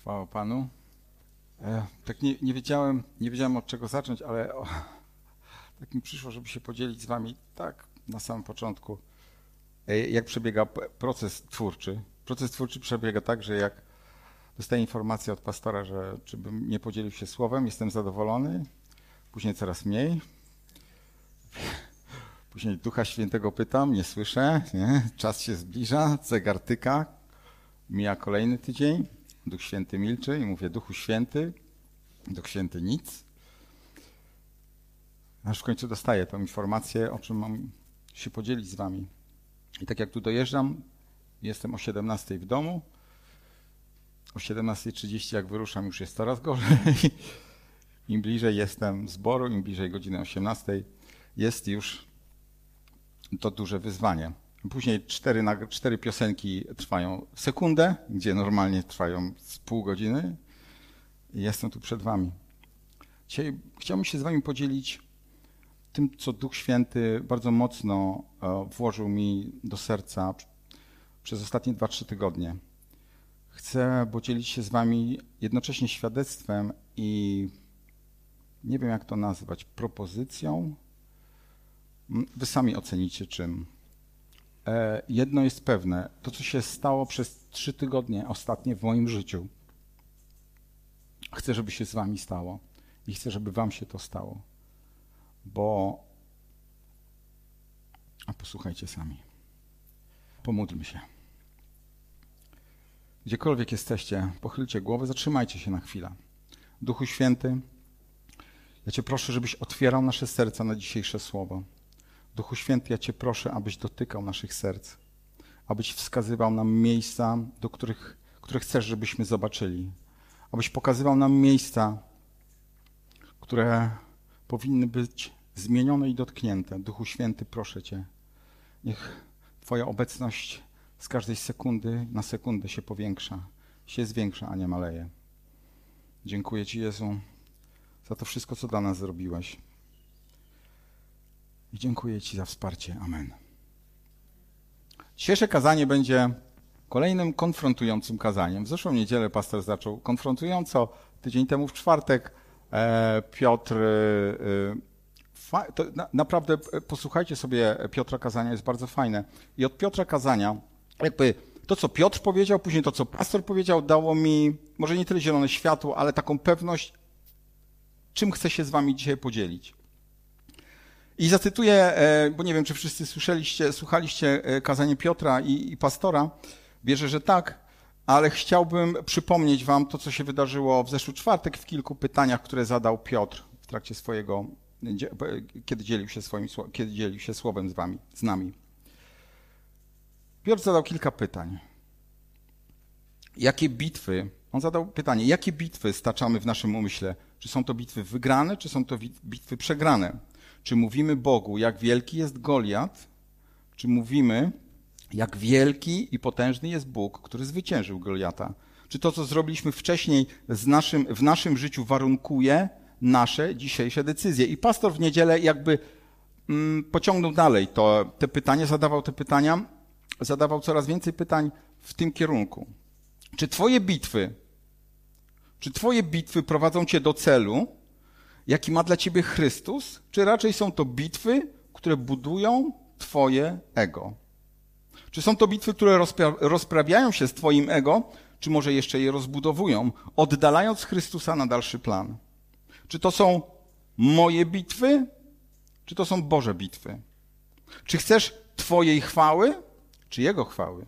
Chwała Panu. E, tak nie, nie, wiedziałem, nie wiedziałem od czego zacząć, ale o, tak mi przyszło, żeby się podzielić z Wami tak na samym początku, e, jak przebiega proces twórczy. Proces twórczy przebiega tak, że jak dostaję informację od pastora, że czy bym nie podzielił się słowem, jestem zadowolony, później coraz mniej. Później Ducha Świętego pytam, nie słyszę, nie? czas się zbliża, zegar tyka, mija kolejny tydzień, Duch Święty milczy i mówię, Duchu Święty, Duch Święty nic. Aż w końcu dostaję tą informację, o czym mam się podzielić z wami. I tak jak tu dojeżdżam, jestem o 17 w domu, o 17.30 jak wyruszam już jest coraz gorzej. Im bliżej jestem zboru, im bliżej godziny 18 jest już to duże wyzwanie. Później cztery, cztery piosenki trwają sekundę, gdzie normalnie trwają z pół godziny. Jestem tu przed wami. Dzisiaj chciałbym się z wami podzielić tym, co Duch Święty bardzo mocno e, włożył mi do serca przez ostatnie 2-3 tygodnie. Chcę podzielić się z wami jednocześnie świadectwem i nie wiem jak to nazwać, propozycją. Wy sami ocenicie czym. E, jedno jest pewne, to co się stało przez trzy tygodnie ostatnie w moim życiu, chcę, żeby się z wami stało i chcę, żeby wam się to stało, bo a posłuchajcie sami. Pomódlmy się. Gdziekolwiek jesteście, pochylcie głowę, zatrzymajcie się na chwilę. Duchu Święty, ja Cię proszę, żebyś otwierał nasze serca na dzisiejsze słowo. Duchu Święty, ja Cię proszę, abyś dotykał naszych serc, abyś wskazywał nam miejsca, do których, które chcesz, żebyśmy zobaczyli, abyś pokazywał nam miejsca, które powinny być zmienione i dotknięte. Duchu Święty, proszę Cię, niech Twoja obecność z każdej sekundy na sekundę się powiększa, się zwiększa, a nie maleje. Dziękuję Ci, Jezu, za to wszystko, co dla nas zrobiłeś. I dziękuję Ci za wsparcie. Amen. Dzisiejsze kazanie będzie kolejnym konfrontującym kazaniem. W zeszłą niedzielę pastor zaczął konfrontująco, tydzień temu w czwartek e, Piotr. E, na, naprawdę e, posłuchajcie sobie Piotra kazania, jest bardzo fajne. I od Piotra kazania, jakby to, co Piotr powiedział, później to, co pastor powiedział, dało mi może nie tyle zielone światło, ale taką pewność, czym chcę się z wami dzisiaj podzielić. I zacytuję, e, bo nie wiem, czy wszyscy słyszeliście, słuchaliście e, kazanie Piotra i, i pastora. Wierzę, że tak, ale chciałbym przypomnieć wam to, co się wydarzyło w zeszły czwartek w kilku pytaniach, które zadał Piotr w trakcie swojego, kiedy dzielił się, swoim, kiedy dzielił się słowem z wami, z nami. Piotr zadał kilka pytań. Jakie bitwy, on zadał pytanie, jakie bitwy staczamy w naszym umyśle? Czy są to bitwy wygrane, czy są to bitwy przegrane? Czy mówimy Bogu, jak wielki jest Goliat, czy mówimy, jak wielki i potężny jest Bóg, który zwyciężył Goliata? Czy to, co zrobiliśmy wcześniej naszym, w naszym życiu, warunkuje nasze dzisiejsze decyzje? I pastor w niedzielę jakby mm, pociągnął dalej to, te pytania, zadawał te pytania, zadawał coraz więcej pytań w tym kierunku. Czy Twoje bitwy, czy Twoje bitwy prowadzą Cię do celu, jaki ma dla ciebie Chrystus, czy raczej są to bitwy, które budują twoje ego? Czy są to bitwy, które rozpra rozprawiają się z twoim ego, czy może jeszcze je rozbudowują, oddalając Chrystusa na dalszy plan? Czy to są moje bitwy, czy to są Boże bitwy? Czy chcesz Twojej chwały, czy Jego chwały?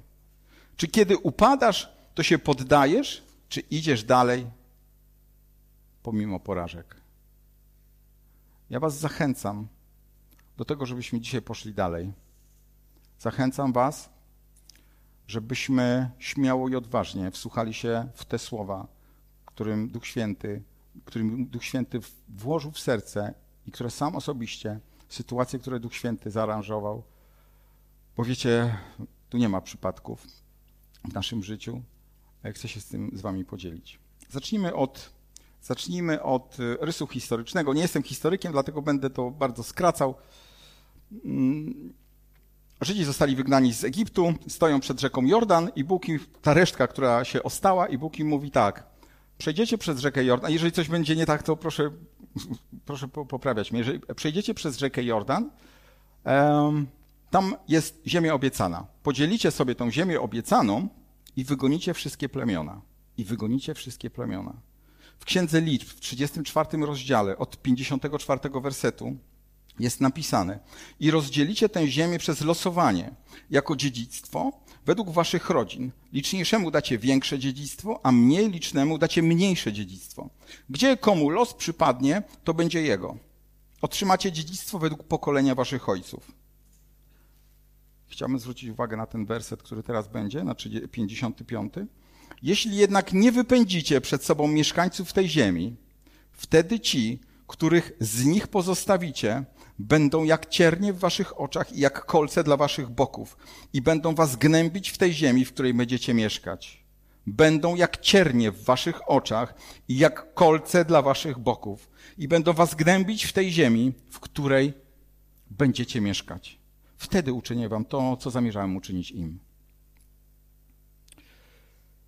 Czy kiedy upadasz, to się poddajesz, czy idziesz dalej pomimo porażek? Ja Was zachęcam do tego, żebyśmy dzisiaj poszli dalej. Zachęcam Was, żebyśmy śmiało i odważnie wsłuchali się w te słowa, którym Duch Święty, którym Duch Święty włożył w serce i które sam osobiście, sytuacje, które Duch Święty zaaranżował. Bo wiecie, tu nie ma przypadków w naszym życiu. Chcę się z tym z Wami podzielić. Zacznijmy od Zacznijmy od y, rysu historycznego. Nie jestem historykiem, dlatego będę to bardzo skracał. Mm, Żydzi zostali wygnani z Egiptu, stoją przed rzeką Jordan i Bóg im, ta resztka, która się ostała, i Bóg im mówi tak, przejdziecie przez rzekę Jordan, jeżeli coś będzie nie tak, to proszę, proszę poprawiać mnie. Jeżeli przejdziecie przez rzekę Jordan, tam jest ziemia obiecana. Podzielicie sobie tą ziemię obiecaną i wygonicie wszystkie plemiona. I wygonicie wszystkie plemiona. W Księdze Liczb, w 34 rozdziale, od 54 wersetu, jest napisane: I rozdzielicie tę ziemię przez losowanie, jako dziedzictwo, według waszych rodzin. Liczniejszemu dacie większe dziedzictwo, a mniej licznemu dacie mniejsze dziedzictwo. Gdzie komu los przypadnie, to będzie jego. Otrzymacie dziedzictwo według pokolenia waszych ojców. Chciałbym zwrócić uwagę na ten werset, który teraz będzie, na 55. Jeśli jednak nie wypędzicie przed sobą mieszkańców tej ziemi, wtedy ci, których z nich pozostawicie, będą jak ciernie w waszych oczach i jak kolce dla waszych boków i będą was gnębić w tej ziemi, w której będziecie mieszkać. Będą jak ciernie w waszych oczach i jak kolce dla waszych boków i będą was gnębić w tej ziemi, w której będziecie mieszkać. Wtedy uczynię wam to, co zamierzałem uczynić im.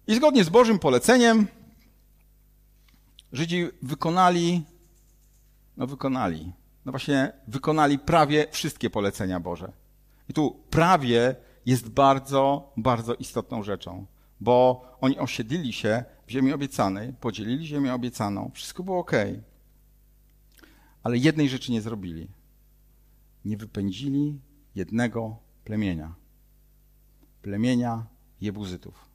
I zgodnie z Bożym poleceniem Żydzi wykonali, no wykonali, no właśnie wykonali prawie wszystkie polecenia Boże. I tu prawie jest bardzo, bardzo istotną rzeczą, bo oni osiedlili się w ziemi obiecanej, podzielili ziemię obiecaną, wszystko było ok. Ale jednej rzeczy nie zrobili. Nie wypędzili jednego plemienia. Plemienia Jebuzytów.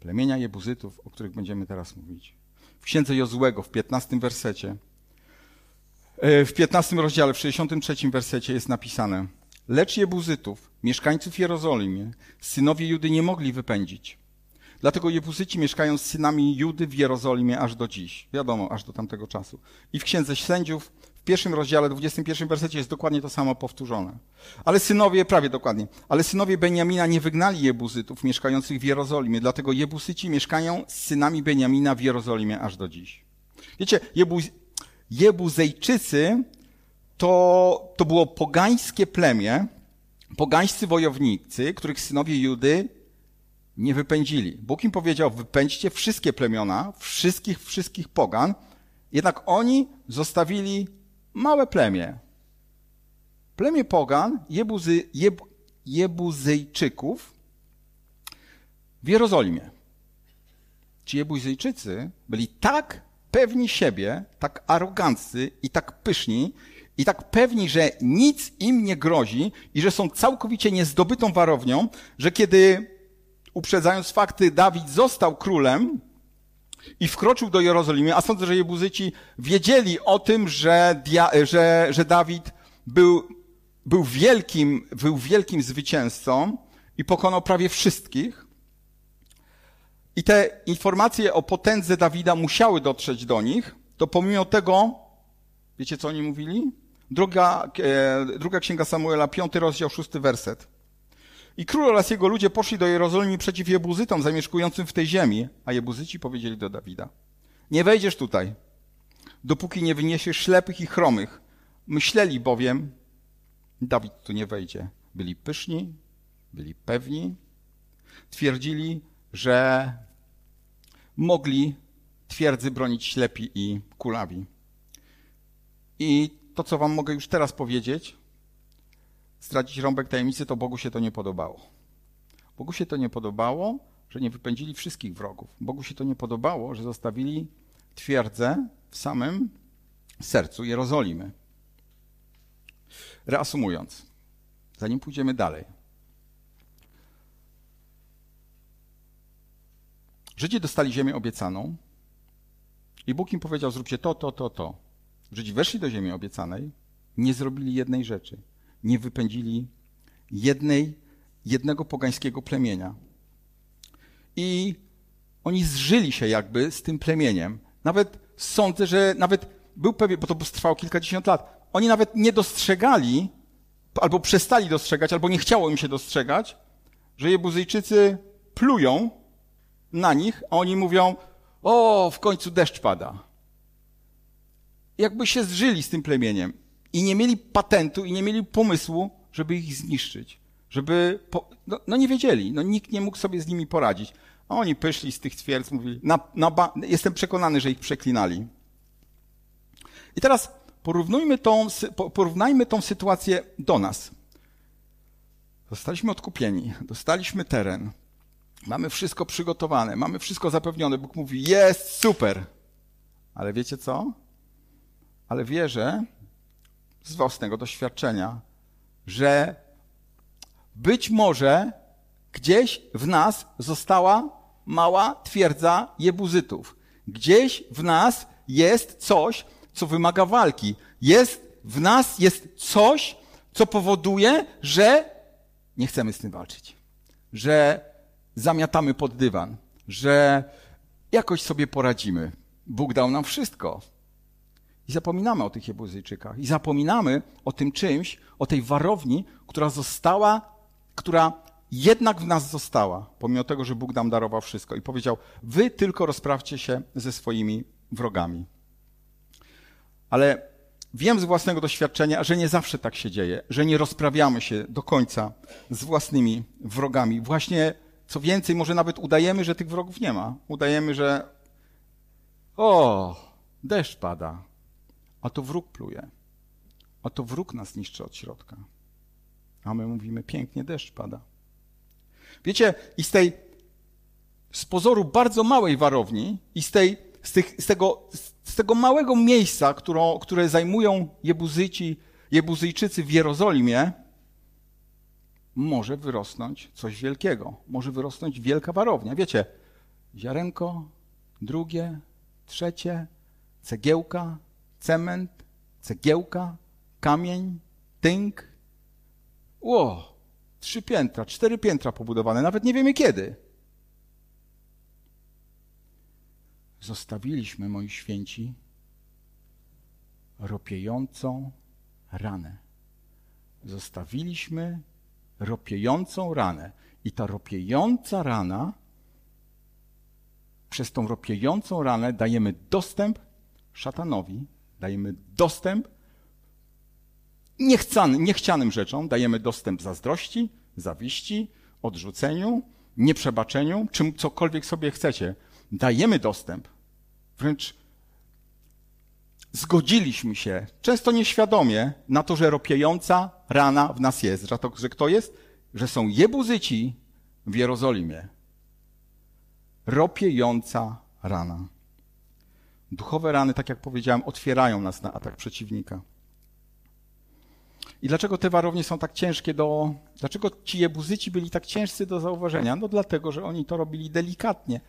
Plemienia Jebuzytów, o których będziemy teraz mówić. W księdze Jozłego, w 15 wersecie, e, w 15 rozdziale, w 63 wersecie jest napisane Lecz Jebuzytów, mieszkańców Jerozolimy, synowie Judy nie mogli wypędzić. Dlatego Jebuzyci mieszkają z synami Judy w Jerozolimie aż do dziś. Wiadomo, aż do tamtego czasu. I w Księdze Sędziów pierwszym rozdziale, 21 wersecie jest dokładnie to samo powtórzone. Ale synowie, prawie dokładnie, ale synowie Beniamina nie wygnali Jebuzytów mieszkających w Jerozolimie, dlatego Jebusyci mieszkają z synami Beniamina w Jerozolimie aż do dziś. Wiecie, Jebuz, Jebuzejczycy to, to było pogańskie plemię, pogańscy wojownicy, których synowie Judy nie wypędzili. Bóg im powiedział, wypędźcie wszystkie plemiona, wszystkich, wszystkich pogan, jednak oni zostawili małe plemię. Plemię pogan, Jebuzy, Jeb, Jebuzyjczyków w Jerozolimie. Ci Jebuzyjczycy byli tak pewni siebie, tak aroganccy i tak pyszni, i tak pewni, że nic im nie grozi i że są całkowicie niezdobytą warownią, że kiedy, uprzedzając fakty, Dawid został królem, i wkroczył do Jerozolimy, a sądzę, że Jebuzyci wiedzieli o tym, że, że, że Dawid był, był, wielkim, był wielkim zwycięzcą i pokonał prawie wszystkich. I te informacje o potędze Dawida musiały dotrzeć do nich, to pomimo tego, wiecie co oni mówili? Druga, e, druga księga Samuela, piąty rozdział, szósty werset. I król oraz jego ludzie poszli do Jerozolimy przeciw Jebuzytom zamieszkującym w tej ziemi, a Jebuzyci powiedzieli do Dawida: Nie wejdziesz tutaj, dopóki nie wyniesiesz ślepych i chromych. Myśleli bowiem, Dawid tu nie wejdzie. Byli pyszni, byli pewni, twierdzili, że mogli twierdzy bronić ślepi i kulawi. I to, co wam mogę już teraz powiedzieć, zdradzić rąbek tajemnicy, to Bogu się to nie podobało. Bogu się to nie podobało, że nie wypędzili wszystkich wrogów. Bogu się to nie podobało, że zostawili twierdzę w samym sercu Jerozolimy. Reasumując, zanim pójdziemy dalej. Żydzi dostali ziemię obiecaną i Bóg im powiedział: Zróbcie to, to, to, to. Żydzi weszli do ziemi obiecanej, nie zrobili jednej rzeczy nie wypędzili jednej, jednego pogańskiego plemienia. I oni zżyli się jakby z tym plemieniem. Nawet sądzę, że nawet był pewien, bo to trwało kilkadziesiąt lat, oni nawet nie dostrzegali, albo przestali dostrzegać, albo nie chciało im się dostrzegać, że Jebuzyjczycy plują na nich, a oni mówią, o, w końcu deszcz pada. Jakby się zżyli z tym plemieniem i nie mieli patentu i nie mieli pomysłu, żeby ich zniszczyć. Żeby. Po... No, no, nie wiedzieli, no nikt nie mógł sobie z nimi poradzić. A oni pyszli z tych twierdz, mówili, na, na ba- jestem przekonany, że ich przeklinali. I teraz porównujmy tą, porównajmy tą sytuację do nas. Zostaliśmy odkupieni, dostaliśmy teren, mamy wszystko przygotowane, mamy wszystko zapewnione. Bóg mówi, jest super. Ale wiecie co? Ale wierzę z własnego doświadczenia, że być może gdzieś w nas została mała twierdza jebuzytów. Gdzieś w nas jest coś, co wymaga walki. Jest w nas jest coś, co powoduje, że nie chcemy z tym walczyć. Że zamiatamy pod dywan, że jakoś sobie poradzimy. Bóg dał nam wszystko. I zapominamy o tych Jebuzyjczykach. I zapominamy o tym czymś, o tej warowni, która została, która jednak w nas została, pomimo tego, że Bóg nam darował wszystko. I powiedział, wy tylko rozprawcie się ze swoimi wrogami. Ale wiem z własnego doświadczenia, że nie zawsze tak się dzieje, że nie rozprawiamy się do końca z własnymi wrogami. Właśnie, co więcej, może nawet udajemy, że tych wrogów nie ma. Udajemy, że o, deszcz pada, a to wróg pluje, a to wróg nas niszczy od środka. A my mówimy, pięknie deszcz pada. Wiecie, i z tej, z pozoru bardzo małej warowni i z, tej, z, tych, z, tego, z tego małego miejsca, którą, które zajmują Jebuzyci, Jebuzyjczycy w Jerozolimie, może wyrosnąć coś wielkiego. Może wyrosnąć wielka warownia. Wiecie, ziarenko, drugie, trzecie, cegiełka, cement, cegiełka, kamień, tynk. Ło, trzy piętra, cztery piętra pobudowane, nawet nie wiemy kiedy. Zostawiliśmy, moi święci, ropiejącą ranę. Zostawiliśmy ropiejącą ranę. I ta ropiejąca rana, przez tą ropiejącą ranę dajemy dostęp szatanowi, dajemy dostęp niechcanym, niechcianym rzeczom, dajemy dostęp zazdrości, zawiści, odrzuceniu, nieprzebaczeniu, czym cokolwiek sobie chcecie. Dajemy dostęp. Wręcz zgodziliśmy się, często nieświadomie, na to, że ropiejąca rana w nas jest. Że, to, że kto jest? Że są Jebuzyci w Jerozolimie. Ropiejąca rana. Duchowe rany, tak jak powiedziałem, otwierają nas na atak przeciwnika. I dlaczego te warownie są tak ciężkie do. Dlaczego ci jebuzyci byli tak ciężcy do zauważenia? No dlatego, że oni to robili delikatnie.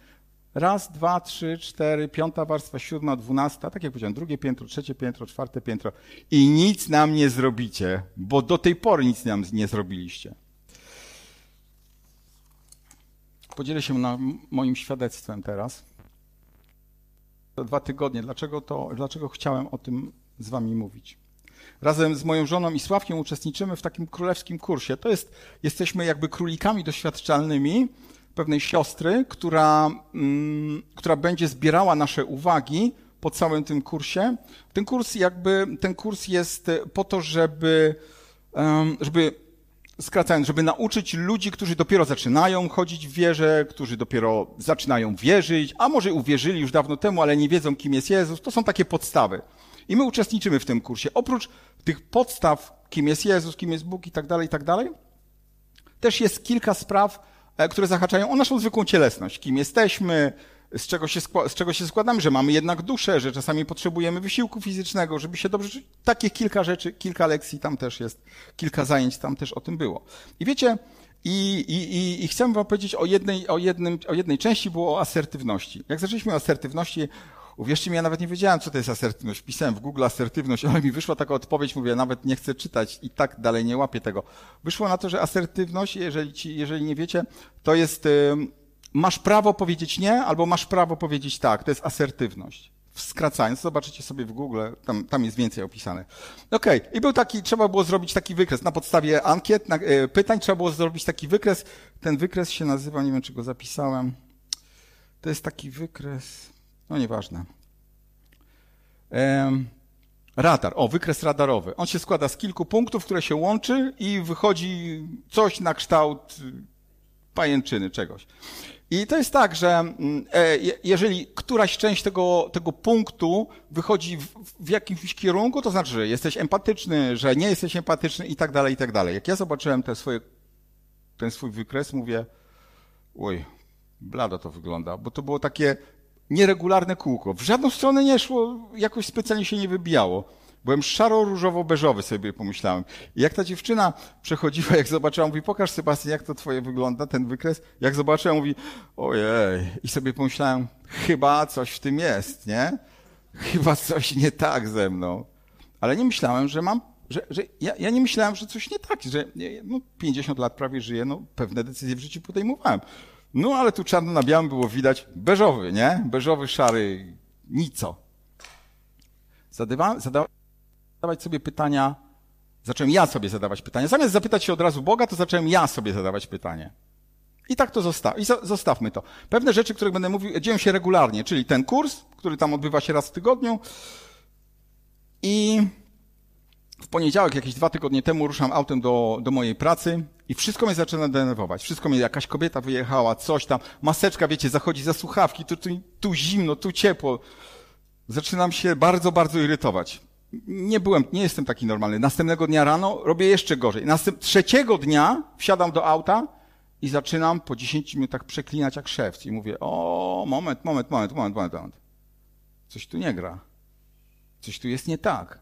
Raz, dwa, trzy, cztery, piąta warstwa, siódma, dwunasta, tak jak powiedziałem, drugie piętro, trzecie piętro, czwarte piętro. I nic nam nie zrobicie, bo do tej pory nic nam nie zrobiliście. Podzielę się moim świadectwem teraz. To dwa tygodnie. Dlaczego, to, dlaczego chciałem o tym z wami mówić? Razem z moją żoną i Sławkiem uczestniczymy w takim królewskim kursie. To jest, jesteśmy jakby królikami doświadczalnymi pewnej siostry, która, mm, która będzie zbierała nasze uwagi po całym tym kursie. Ten kurs jakby, ten kurs jest po to, żeby, żeby skracając, żeby nauczyć ludzi, którzy dopiero zaczynają chodzić w wierze, którzy dopiero zaczynają wierzyć, a może uwierzyli już dawno temu, ale nie wiedzą, kim jest Jezus. To są takie podstawy. I my uczestniczymy w tym kursie. Oprócz tych podstaw, kim jest Jezus, kim jest Bóg i tak dalej, i tak dalej, też jest kilka spraw, e, które zahaczają o naszą zwykłą cielesność. Kim jesteśmy, z czego, się z czego się składamy, że mamy jednak duszę, że czasami potrzebujemy wysiłku fizycznego, żeby się dobrze czuć. Takich kilka rzeczy, kilka lekcji tam też jest, kilka zajęć tam też o tym było. I wiecie, i, i, i, i chciałem wam powiedzieć o jednej, o, jednym, o jednej części, było o asertywności. Jak zaczęliśmy o asertywności, Uwierzcie mi, ja nawet nie wiedziałem, co to jest asertywność. Pisałem w Google asertywność, ale mi wyszła taka odpowiedź, mówię, nawet nie chcę czytać i tak dalej nie łapię tego. Wyszło na to, że asertywność, jeżeli, ci, jeżeli nie wiecie, to jest masz prawo powiedzieć nie, albo masz prawo powiedzieć tak. To jest asertywność. Skracając, zobaczycie sobie w Google, tam, tam jest więcej opisane. Okej, okay. i był taki, trzeba było zrobić taki wykres. Na podstawie ankiet, na, e, pytań trzeba było zrobić taki wykres. Ten wykres się nazywa, nie wiem czy go zapisałem. To jest taki wykres, no nieważne. Ehm, radar, o, wykres radarowy. On się składa z kilku punktów, które się łączy i wychodzi coś na kształt pajęczyny, czegoś. I to jest tak, że mm, e, jeżeli któraś część tego, tego punktu wychodzi w, w, jakimś kierunku, to znaczy, że jesteś empatyczny, że nie jesteś empatyczny i tak dalej, i tak dalej. Jak ja zobaczyłem te swoje, ten swój wykres, mówię, oj, blado to wygląda, bo to było takie nieregularne kółko. W żadną stronę nie szło, jakoś specjalnie się nie wybijało. Byłem szaro-różowo-beżowy sobie pomyślałem. I jak ta dziewczyna przechodziła, jak zobaczyła, mówi, pokaż Sebastian, jak to twoje wygląda, ten wykres. Jak zobaczyła, mówi, ojej. I sobie pomyślałem, chyba coś w tym jest, nie? Chyba coś nie tak ze mną. Ale nie myślałem, że mam, że, że ja, ja nie myślałem, że coś nie tak, że no, 50 lat prawie żyję, no pewne decyzje w życiu podejmowałem. No ale tu czarno na białym było widać beżowy, nie? Beżowy, szary, nico. Zadawałem, zadawałem zadawać sobie pytania, zacząłem ja sobie zadawać pytania. Zamiast zapytać się od razu Boga, to zacząłem ja sobie zadawać pytanie. I tak to zostaw, i zostawmy to. Pewne rzeczy, które będę mówił, dzieją się regularnie, czyli ten kurs, który tam odbywa się raz w tygodniu i w poniedziałek, jakieś dwa tygodnie temu, ruszam autem do, do mojej pracy i wszystko mnie zaczyna denerwować. Wszystko mnie, jakaś kobieta wyjechała, coś tam, maseczka, wiecie, zachodzi za słuchawki, tu, tu, tu zimno, tu ciepło. Zaczynam się bardzo, bardzo irytować nie byłem, nie jestem taki normalny. Następnego dnia rano robię jeszcze gorzej. Następ, trzeciego dnia wsiadam do auta i zaczynam po 10 minutach przeklinać jak szewc i mówię, o, moment, moment, moment, moment, moment, moment. Coś tu nie gra. Coś tu jest nie tak.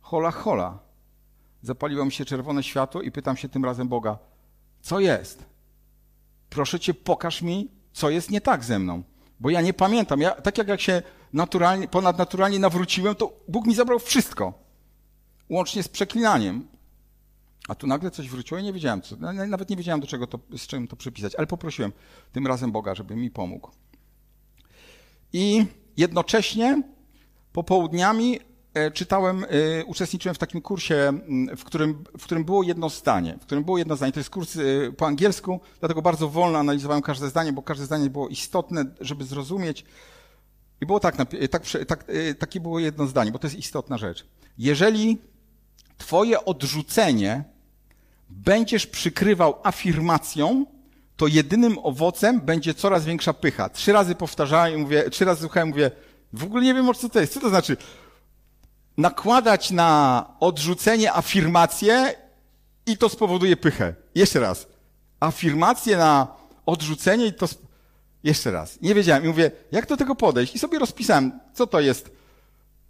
Hola, hola. Zapaliło mi się czerwone światło i pytam się tym razem Boga, co jest? Proszę cię, pokaż mi, co jest nie tak ze mną. Bo ja nie pamiętam. Ja, tak jak, jak się naturalnie, ponadnaturalnie nawróciłem, to Bóg mi zabrał wszystko. Łącznie z przeklinaniem. A tu nagle coś wróciło i nie wiedziałem co. Nawet nie wiedziałem, do czego to, z czym to przypisać, ale poprosiłem tym razem Boga, żeby mi pomógł. I jednocześnie popołudniami e, czytałem, e, uczestniczyłem w takim kursie, w którym, w którym było jedno zdanie. W którym było jedno zdanie. To jest kurs e, po angielsku, dlatego bardzo wolno analizowałem każde zdanie, bo każde zdanie było istotne, żeby zrozumieć, i było tak, tak, tak, y, takie było jedno zdanie, bo to jest istotna rzecz. Jeżeli twoje odrzucenie będziesz przykrywał afirmacją, to jedynym owocem będzie coraz większa pycha. Trzy razy powtarzałem mówię, trzy razy słuchałem mówię, w ogóle nie wiem, o co to jest. Co to znaczy? Nakładać na odrzucenie afirmację i to spowoduje pychę. Jeszcze raz. Afirmację na odrzucenie i to spowoduje jeszcze raz. Nie wiedziałem i mówię, jak do tego podejść? I sobie rozpisałem, co to jest.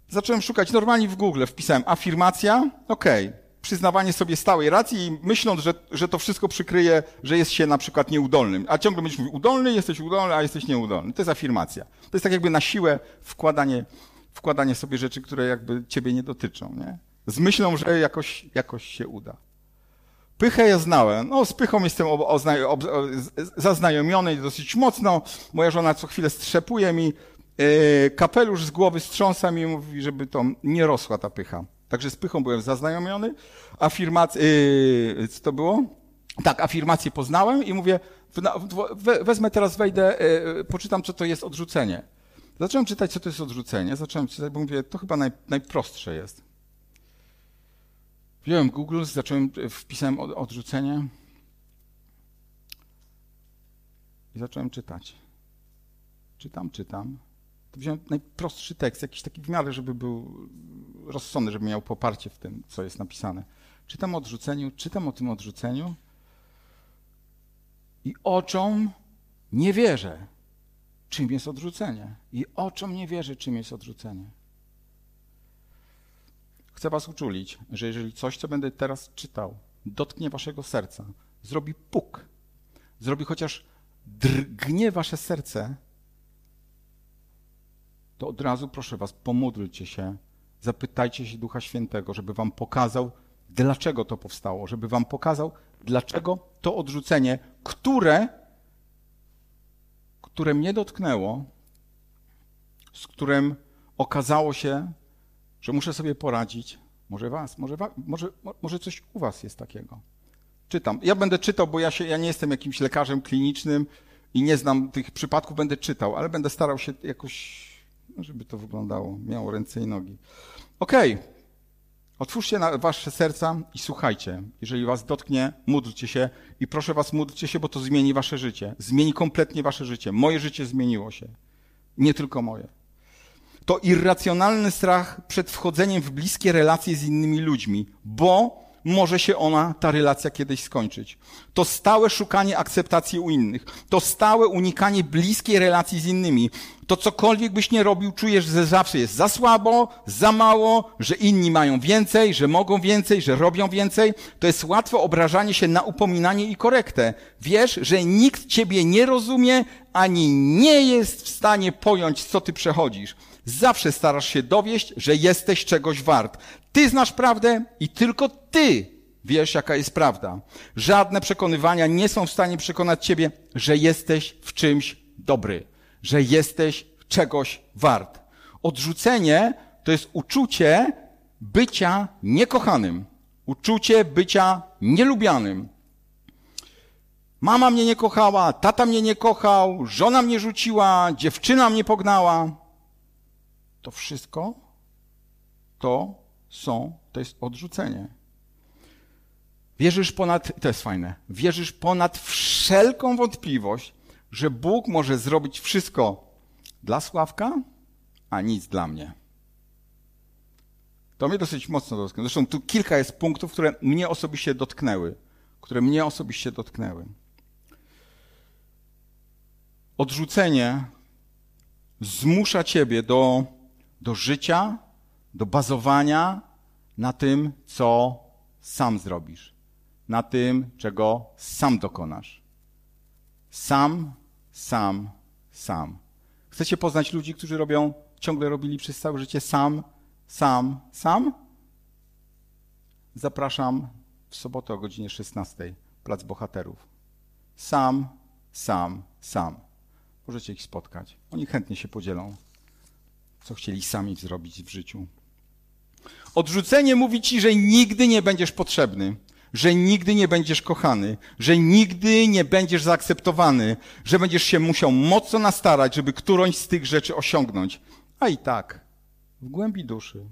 Zacząłem szukać normalnie w Google, wpisałem afirmacja, okej, okay. przyznawanie sobie stałej racji i myśląc, że, że to wszystko przykryje, że jest się na przykład nieudolnym. A ciągle będziesz mówił, udolny, jesteś udolny, a jesteś nieudolny. To jest afirmacja. To jest tak jakby na siłę wkładanie, wkładanie sobie rzeczy, które jakby ciebie nie dotyczą, nie? Z myślą, że jakoś, jakoś się uda. Pychę ja znałem. No, z pychą jestem zaznajomiony dosyć mocno. Moja żona co chwilę strzepuje mi yy, kapelusz z głowy, strząsa mi i mówi, żeby to nie rosła ta pycha. Także z pychą byłem zaznajomiony. Afirmację, yy, co to było? Tak, afirmację poznałem i mówię, wezmę teraz, wejdę, yy, poczytam, co to jest odrzucenie. Zacząłem czytać, co to jest odrzucenie. Zacząłem czytać, bo mówię, to chyba naj, najprostsze jest. Wziąłem Google, zacząłem, wpisałem odrzucenie i zacząłem czytać. Czytam, czytam. To wziąłem najprostszy tekst, jakiś taki w miarę, żeby był rozsądny, żeby miał poparcie w tym, co jest napisane. Czytam o odrzuceniu, czytam o tym odrzuceniu i oczom nie wierzę, czym jest odrzucenie. I oczom nie wierzę, czym jest odrzucenie. Chcę Was uczulić, że jeżeli coś, co będę teraz czytał, dotknie Waszego serca, zrobi puk, zrobi chociaż drgnie Wasze serce, to od razu proszę Was, pomódlcie się, zapytajcie się Ducha Świętego, żeby Wam pokazał, dlaczego to powstało, żeby Wam pokazał, dlaczego to odrzucenie, które, które mnie dotknęło, z którym okazało się, że muszę sobie poradzić. Może was, może, wa, może, może coś u was jest takiego. Czytam. Ja będę czytał, bo ja, się, ja nie jestem jakimś lekarzem klinicznym i nie znam tych przypadków, będę czytał, ale będę starał się jakoś, no, żeby to wyglądało, miało ręce i nogi. Okej. Okay. Otwórzcie wasze serca i słuchajcie. Jeżeli was dotknie, módlcie się i proszę was, módlcie się, bo to zmieni wasze życie. Zmieni kompletnie wasze życie. Moje życie zmieniło się. Nie tylko moje. To irracjonalny strach przed wchodzeniem w bliskie relacje z innymi ludźmi, bo może się ona, ta relacja kiedyś skończyć. To stałe szukanie akceptacji u innych. To stałe unikanie bliskiej relacji z innymi. To cokolwiek byś nie robił, czujesz, że zawsze jest za słabo, za mało, że inni mają więcej, że mogą więcej, że robią więcej. To jest łatwe obrażanie się na upominanie i korektę. Wiesz, że nikt ciebie nie rozumie, ani nie jest w stanie pojąć, co ty przechodzisz. Zawsze starasz się dowieść, że jesteś czegoś wart. Ty znasz prawdę i tylko ty wiesz, jaka jest prawda. Żadne przekonywania nie są w stanie przekonać ciebie, że jesteś w czymś dobry, że jesteś czegoś wart. Odrzucenie to jest uczucie bycia niekochanym, uczucie bycia nielubianym. Mama mnie nie kochała, tata mnie nie kochał, żona mnie rzuciła, dziewczyna mnie pognała. To wszystko to są, to jest odrzucenie. Wierzysz ponad, to jest fajne, wierzysz ponad wszelką wątpliwość, że Bóg może zrobić wszystko dla Sławka, a nic dla mnie. To mnie dosyć mocno dotknęło. Zresztą tu kilka jest punktów, które mnie osobiście dotknęły. Które mnie osobiście dotknęły. Odrzucenie zmusza ciebie do, do życia, do bazowania na tym, co sam zrobisz, na tym, czego sam dokonasz. Sam, sam, sam. Chcecie poznać ludzi, którzy robią, ciągle robili przez całe życie sam, sam, sam? Zapraszam w sobotę o godzinie 16, Plac Bohaterów. Sam, sam, sam. Możecie ich spotkać. Oni chętnie się podzielą, co chcieli sami zrobić w życiu. Odrzucenie mówi ci, że nigdy nie będziesz potrzebny, że nigdy nie będziesz kochany, że nigdy nie będziesz zaakceptowany, że będziesz się musiał mocno nastarać, żeby którąś z tych rzeczy osiągnąć. A i tak, w głębi duszy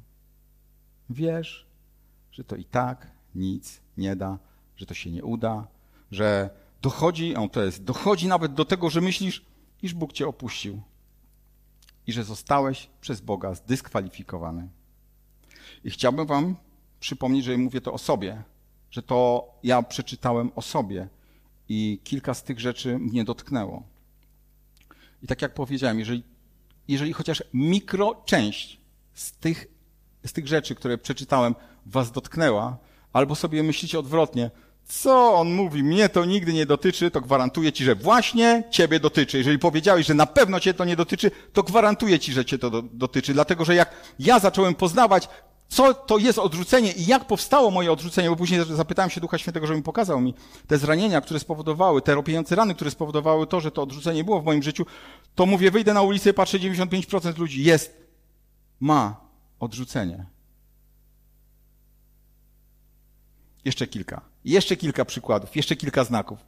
wiesz, że to i tak nic nie da, że to się nie uda, że dochodzi, on to jest, dochodzi nawet do tego, że myślisz, iż Bóg cię opuścił że zostałeś przez Boga zdyskwalifikowany. I chciałbym Wam przypomnieć, że mówię to o sobie, że to ja przeczytałem o sobie i kilka z tych rzeczy mnie dotknęło. I tak jak powiedziałem, jeżeli, jeżeli chociaż mikroczęść z tych, z tych rzeczy, które przeczytałem, Was dotknęła, albo sobie myślicie odwrotnie, co on mówi, mnie to nigdy nie dotyczy, to gwarantuję ci, że właśnie ciebie dotyczy. Jeżeli powiedziałeś, że na pewno cię to nie dotyczy, to gwarantuję ci, że cię to do, dotyczy. Dlatego, że jak ja zacząłem poznawać co to jest odrzucenie i jak powstało moje odrzucenie, bo później zapytałem się Ducha Świętego, żeby mi pokazał mi te zranienia, które spowodowały, te ropiejące rany, które spowodowały to, że to odrzucenie było w moim życiu, to mówię, wyjdę na ulicę i patrzę, 95% ludzi jest, ma odrzucenie. Jeszcze kilka, jeszcze kilka przykładów, jeszcze kilka znaków,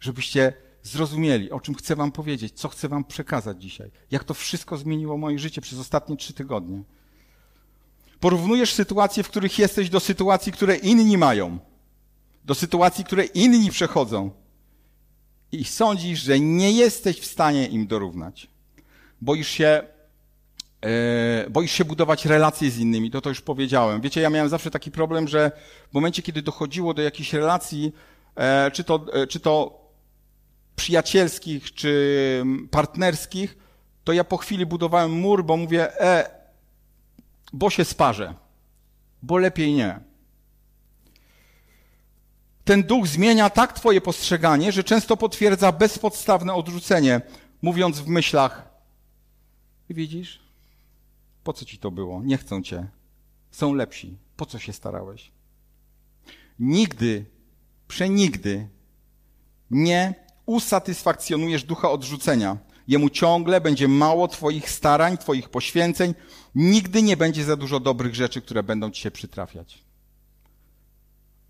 żebyście zrozumieli, o czym chcę wam powiedzieć, co chcę wam przekazać dzisiaj, jak to wszystko zmieniło moje życie przez ostatnie trzy tygodnie. Porównujesz sytuacje, w których jesteś, do sytuacji, które inni mają, do sytuacji, które inni przechodzą i sądzisz, że nie jesteś w stanie im dorównać. Boisz się, boisz się budować relacje z innymi, to to już powiedziałem. Wiecie, ja miałem zawsze taki problem, że w momencie, kiedy dochodziło do jakichś relacji, e, czy to, e, czy to przyjacielskich, czy partnerskich, to ja po chwili budowałem mur, bo mówię, e, bo się sparzę, bo lepiej nie. Ten duch zmienia tak Twoje postrzeganie, że często potwierdza bezpodstawne odrzucenie, mówiąc w myślach: Widzisz, po co ci to było? Nie chcą cię. Są lepsi. Po co się starałeś? Nigdy, przenigdy nie usatysfakcjonujesz ducha odrzucenia. Jemu ciągle będzie mało Twoich starań, Twoich poświęceń, Nigdy nie będzie za dużo dobrych rzeczy, które będą ci się przytrafiać.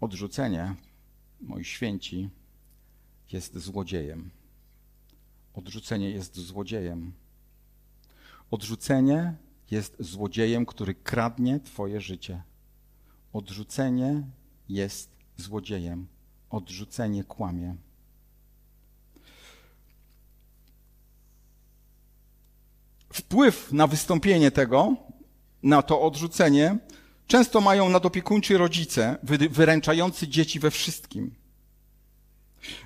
Odrzucenie, moi święci, jest złodziejem. Odrzucenie jest złodziejem. Odrzucenie jest złodziejem, który kradnie Twoje życie. Odrzucenie jest złodziejem. Odrzucenie kłamie. Wpływ na wystąpienie tego, na to odrzucenie, często mają nadopiekuńczy rodzice, wyręczający dzieci we wszystkim.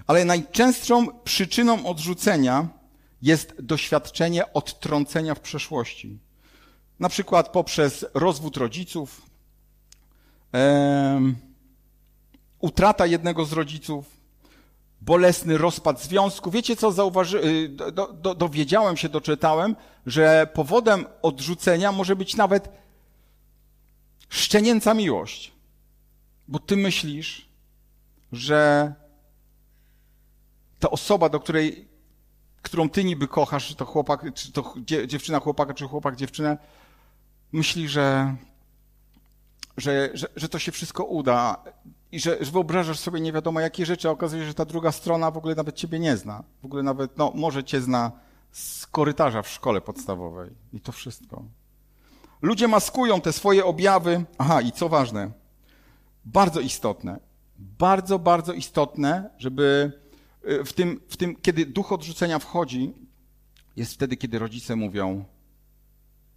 Ale najczęstszą przyczyną odrzucenia jest doświadczenie odtrącenia w przeszłości. Na przykład poprzez rozwód rodziców, utrata jednego z rodziców, bolesny rozpad związku. Wiecie co zauważy, y, do, do, dowiedziałem się, doczytałem, że powodem odrzucenia może być nawet szczenięca miłość. Bo ty myślisz, że ta osoba, do której, którą ty niby kochasz, czy to chłopak, czy to dziewczyna chłopaka, czy chłopak dziewczynę, myśli, że, że, że, że to się wszystko uda i że, że wyobrażasz sobie nie wiadomo jakie rzeczy, a okazuje się, że ta druga strona w ogóle nawet ciebie nie zna. W ogóle nawet, no może cię zna z korytarza w szkole podstawowej. I to wszystko. Ludzie maskują te swoje objawy. Aha, i co ważne, bardzo istotne, bardzo, bardzo istotne, żeby y, w tym, w tym, kiedy duch odrzucenia wchodzi, jest wtedy, kiedy rodzice mówią,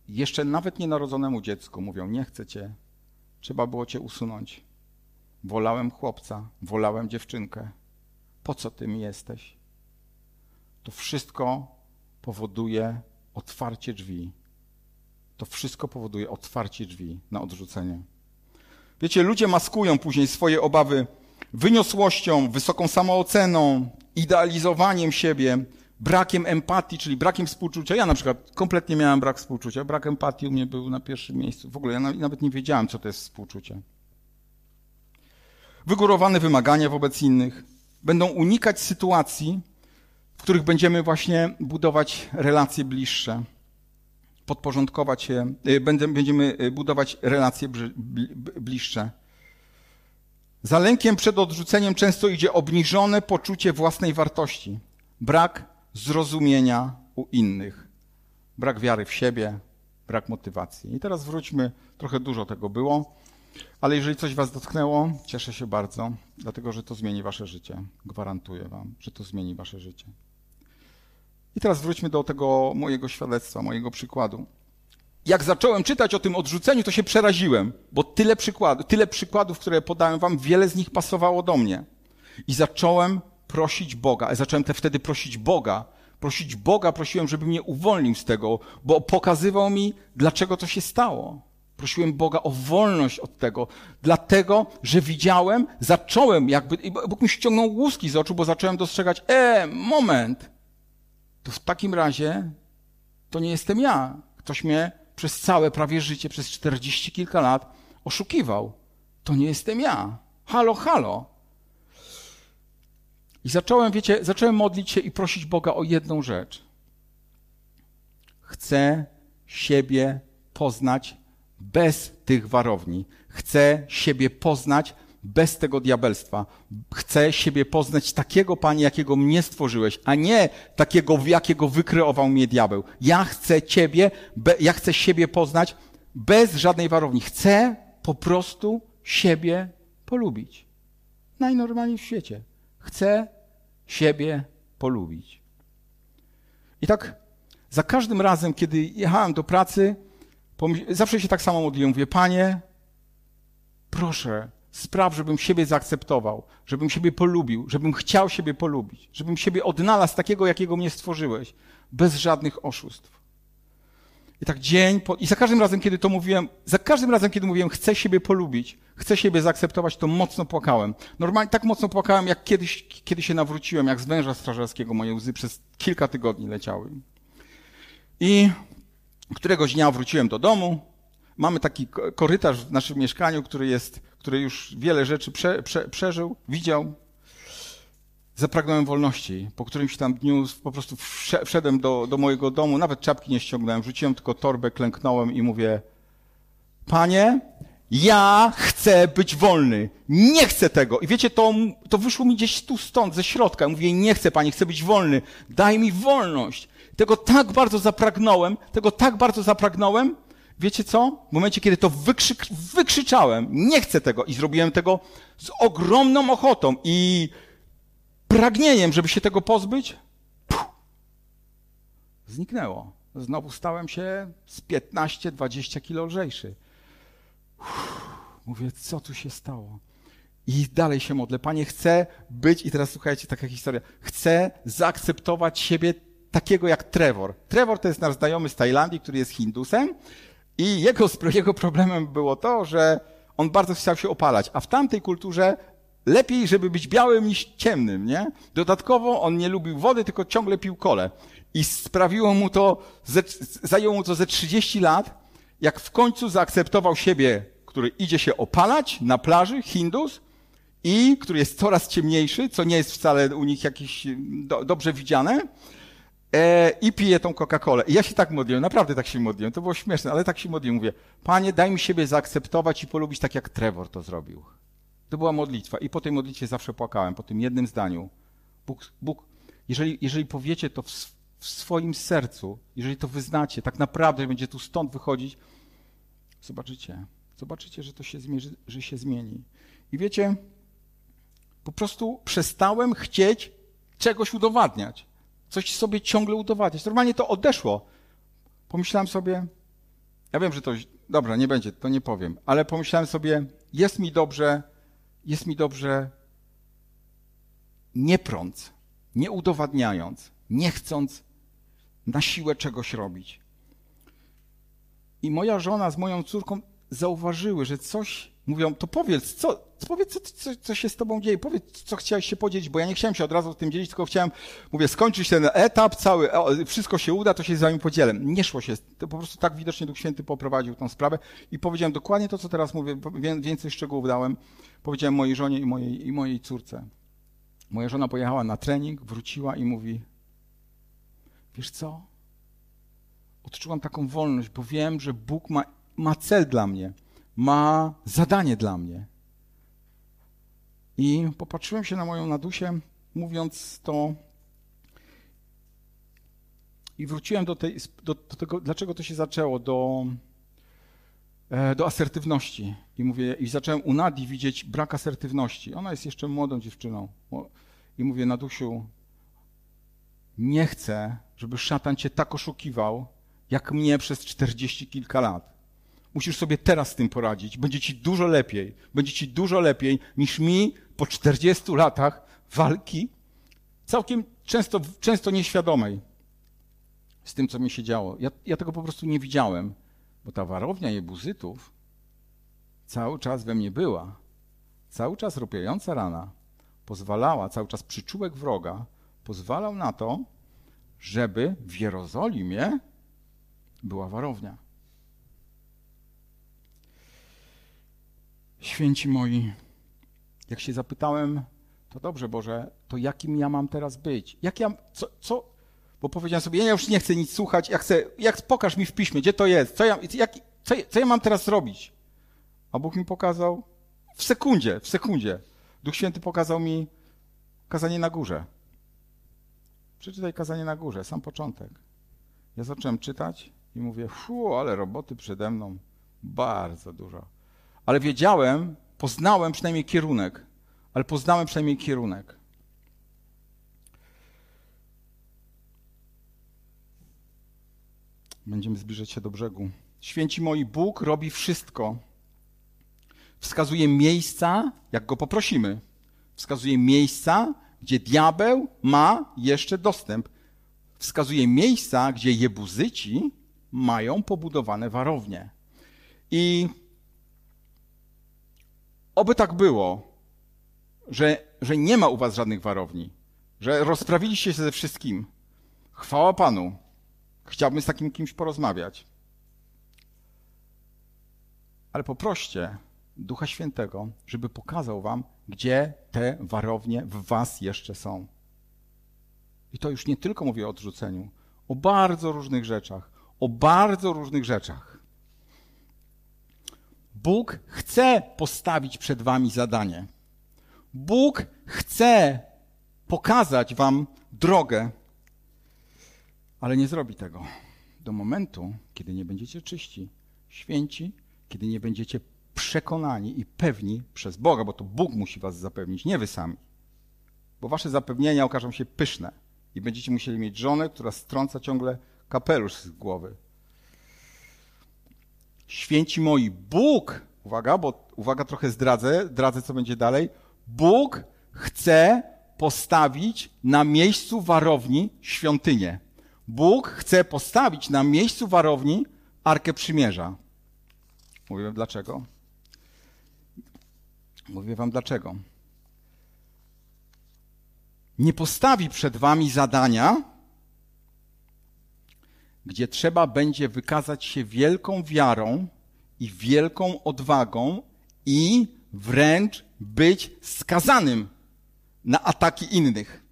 jeszcze nawet nienarodzonemu dziecku mówią, nie chcę cię, trzeba było cię usunąć. Wolałem chłopca, wolałem dziewczynkę. Po co ty mi jesteś? To wszystko powoduje otwarcie drzwi. To wszystko powoduje otwarcie drzwi na odrzucenie. Wiecie, ludzie maskują później swoje obawy wyniosłością, wysoką samooceną, idealizowaniem siebie, brakiem empatii, czyli brakiem współczucia. Ja na przykład kompletnie miałem brak współczucia. Brak empatii u mnie był na pierwszym miejscu. W ogóle ja nawet nie wiedziałem, co to jest współczucie wygórowane wymagania wobec innych, będą unikać sytuacji, w których będziemy właśnie budować relacje bliższe, podporządkować się, y, będziemy y, budować relacje bliższe. Za lękiem przed odrzuceniem często idzie obniżone poczucie własnej wartości, brak zrozumienia u innych, brak wiary w siebie, brak motywacji. I teraz wróćmy, trochę dużo tego było. Ale jeżeli coś Was dotknęło, cieszę się bardzo, dlatego że to zmieni Wasze życie. Gwarantuję Wam, że to zmieni Wasze życie. I teraz wróćmy do tego mojego świadectwa, mojego przykładu. Jak zacząłem czytać o tym odrzuceniu, to się przeraziłem, bo tyle przykładów, tyle przykładów, które podałem Wam, wiele z nich pasowało do mnie. I zacząłem prosić Boga, zacząłem te wtedy prosić Boga, prosić Boga, prosiłem, żeby mnie uwolnił z tego, bo pokazywał mi, dlaczego to się stało. Prosiłem Boga o wolność od tego, dlatego, że widziałem, zacząłem jakby, Bóg mi ściągnął łuski z oczu, bo zacząłem dostrzegać, e, moment, to w takim razie to nie jestem ja. Ktoś mnie przez całe prawie życie, przez czterdzieści kilka lat oszukiwał. To nie jestem ja. Halo, halo. I zacząłem, wiecie, zacząłem modlić się i prosić Boga o jedną rzecz. Chcę siebie poznać bez tych warowni. Chcę siebie poznać bez tego diabelstwa. Chcę siebie poznać takiego, Panie, jakiego mnie stworzyłeś, a nie takiego, jakiego wykreował mnie diabeł. Ja chcę Ciebie, ja chcę siebie poznać bez żadnej warowni. Chcę po prostu siebie polubić. Najnormalniej w świecie. Chcę siebie polubić. I tak za każdym razem, kiedy jechałem do pracy, Zawsze się tak samo modliłem. Mówię, Panie, proszę, spraw, żebym siebie zaakceptował, żebym siebie polubił, żebym chciał siebie polubić, żebym siebie odnalazł takiego, jakiego mnie stworzyłeś, bez żadnych oszustw. I tak dzień po... I za każdym razem, kiedy to mówiłem, za każdym razem, kiedy mówiłem, chcę siebie polubić, chcę siebie zaakceptować, to mocno płakałem. Normalnie tak mocno płakałem, jak kiedyś, kiedy się nawróciłem, jak z węża strażackiego moje łzy przez kilka tygodni leciały. I Któregoś dnia wróciłem do domu. Mamy taki korytarz w naszym mieszkaniu, który jest, który już wiele rzeczy prze, prze, przeżył, widział. Zapragnąłem wolności. Po którymś tam dniu po prostu wszedłem do, do mojego domu, nawet czapki nie ściągnąłem, rzuciłem tylko torbę, klęknąłem i mówię, panie, ja chcę być wolny. Nie chcę tego. I wiecie, to, to wyszło mi gdzieś tu stąd, ze środka. Mówię, nie chcę, panie, chcę być wolny. Daj mi wolność. Tego tak bardzo zapragnąłem, tego tak bardzo zapragnąłem wiecie co? W momencie, kiedy to wykrzyk, wykrzyczałem, nie chcę tego i zrobiłem tego z ogromną ochotą i pragnieniem, żeby się tego pozbyć, zniknęło. Znowu stałem się z 15-20 kilo lżejszy. Uff, mówię, co tu się stało? I dalej się modlę. Panie, chcę być, i teraz słuchajcie, taka historia, chcę zaakceptować siebie takiego jak Trevor. Trevor to jest nasz znajomy z Tajlandii, który jest Hindusem i jego, jego problemem było to, że on bardzo chciał się opalać, a w tamtej kulturze lepiej, żeby być białym niż ciemnym, nie? Dodatkowo on nie lubił wody, tylko ciągle pił kole. I sprawiło mu to, ze, zajęło mu to ze 30 lat, jak w końcu zaakceptował siebie, który idzie się opalać na plaży, Hindus, i który jest coraz ciemniejszy, co nie jest wcale u nich jakieś do, dobrze widziane, e, i pije tą Coca-Colę. I ja się tak modliłem, naprawdę tak się modliłem, to było śmieszne, ale tak się modliłem, mówię, Panie, daj mi siebie zaakceptować i polubić tak, jak Trevor to zrobił. To była modlitwa i po tej modlitwie zawsze płakałem, po tym jednym zdaniu. Bóg, Bóg jeżeli, jeżeli powiecie to w, w swoim sercu, jeżeli to wyznacie, tak naprawdę będzie tu stąd wychodzić, zobaczycie, zobaczycie, że to się, zmierzy, że się zmieni. I wiecie, po prostu przestałem chcieć czegoś udowadniać. Coś sobie ciągle udowadniać. Normalnie to odeszło. Pomyślałem sobie, ja wiem, że to, dobra, nie będzie, to nie powiem, ale pomyślałem sobie, jest mi dobrze, jest mi dobrze nie prąc, nie udowadniając, nie chcąc na siłę czegoś robić. I moja żona z moją córką zauważyły, że coś mówią, to powiedz, co, powiedz, co, co, co, się z tobą dzieje, powiedz, co chciałeś się podzielić, bo ja nie chciałem się od razu tym dzielić, tylko chciałem, mówię, skończyć ten etap cały, wszystko się uda, to się z wami podzielę. Nie szło się, to po prostu tak widocznie Duch Święty poprowadził tą sprawę i powiedziałem dokładnie to, co teraz mówię, więcej szczegółów dałem, powiedziałem mojej żonie i mojej, i mojej córce. Moja żona pojechała na trening, wróciła i mówi, wiesz co, odczułam taką wolność, bo wiem, że Bóg ma, ma cel dla mnie ma zadanie dla mnie. I popatrzyłem się na moją Nadusię, mówiąc to, i wróciłem do, tej, do, do tego, dlaczego to się zaczęło, do, do asertywności. I mówię, i zacząłem u Nadi widzieć brak asertywności. Ona jest jeszcze młodą dziewczyną. I mówię, Nadusiu, nie chcę, żeby szatan cię tak oszukiwał, jak mnie przez czterdzieści kilka lat. Musisz sobie teraz z tym poradzić. Będzie ci dużo lepiej. Będzie ci dużo lepiej niż mi po 40 latach walki, całkiem często, często nieświadomej z tym, co mi się działo. Ja, ja tego po prostu nie widziałem, bo ta warownia jebuzytów cały czas we mnie była. Cały czas rupiająca rana pozwalała, cały czas przyczółek wroga pozwalał na to, żeby w Jerozolimie była warownia. Święci moi, jak się zapytałem, to dobrze, Boże, to jakim ja mam teraz być? Jak ja, co, co? Bo powiedziałem sobie, ja już nie chcę nic słuchać, ja chcę, jak pokaż mi w piśmie, gdzie to jest, co ja, jak, co, co ja mam teraz robić? A Bóg mi pokazał w sekundzie, w sekundzie. Duch Święty pokazał mi kazanie na górze. Przeczytaj kazanie na górze, sam początek. Ja zacząłem czytać i mówię, fu, ale roboty przede mną, bardzo dużo ale wiedziałem, poznałem przynajmniej kierunek, ale poznałem przynajmniej kierunek. Będziemy zbliżać się do brzegu. Święci moi, Bóg robi wszystko. Wskazuje miejsca, jak go poprosimy. Wskazuje miejsca, gdzie diabeł ma jeszcze dostęp. Wskazuje miejsca, gdzie jebuzyci mają pobudowane warownie. I Oby tak było, że, że nie ma u was żadnych warowni, że rozprawiliście się ze wszystkim. Chwała Panu. Chciałbym z takim kimś porozmawiać. Ale poproście Ducha Świętego, żeby pokazał wam, gdzie te warownie w was jeszcze są. I to już nie tylko mówię o odrzuceniu, o bardzo różnych rzeczach, o bardzo różnych rzeczach. Bóg chce postawić przed wami zadanie. Bóg chce pokazać wam drogę, ale nie zrobi tego do momentu, kiedy nie będziecie czyści, święci, kiedy nie będziecie przekonani i pewni przez Boga, bo to Bóg musi was zapewnić, nie wy sami. Bo wasze zapewnienia okażą się pyszne i będziecie musieli mieć żonę, która strąca ciągle kapelusz z głowy. Święci moi, Bóg, uwaga, bo uwaga, trochę zdradzę, zdradzę co będzie dalej. Bóg chce postawić na miejscu warowni świątynię. Bóg chce postawić na miejscu warowni Arkę Przymierza. Mówię dlaczego. Mówię wam dlaczego. Nie postawi przed wami zadania, gdzie trzeba będzie wykazać się wielką wiarą i wielką odwagą i wręcz być skazanym na ataki innych.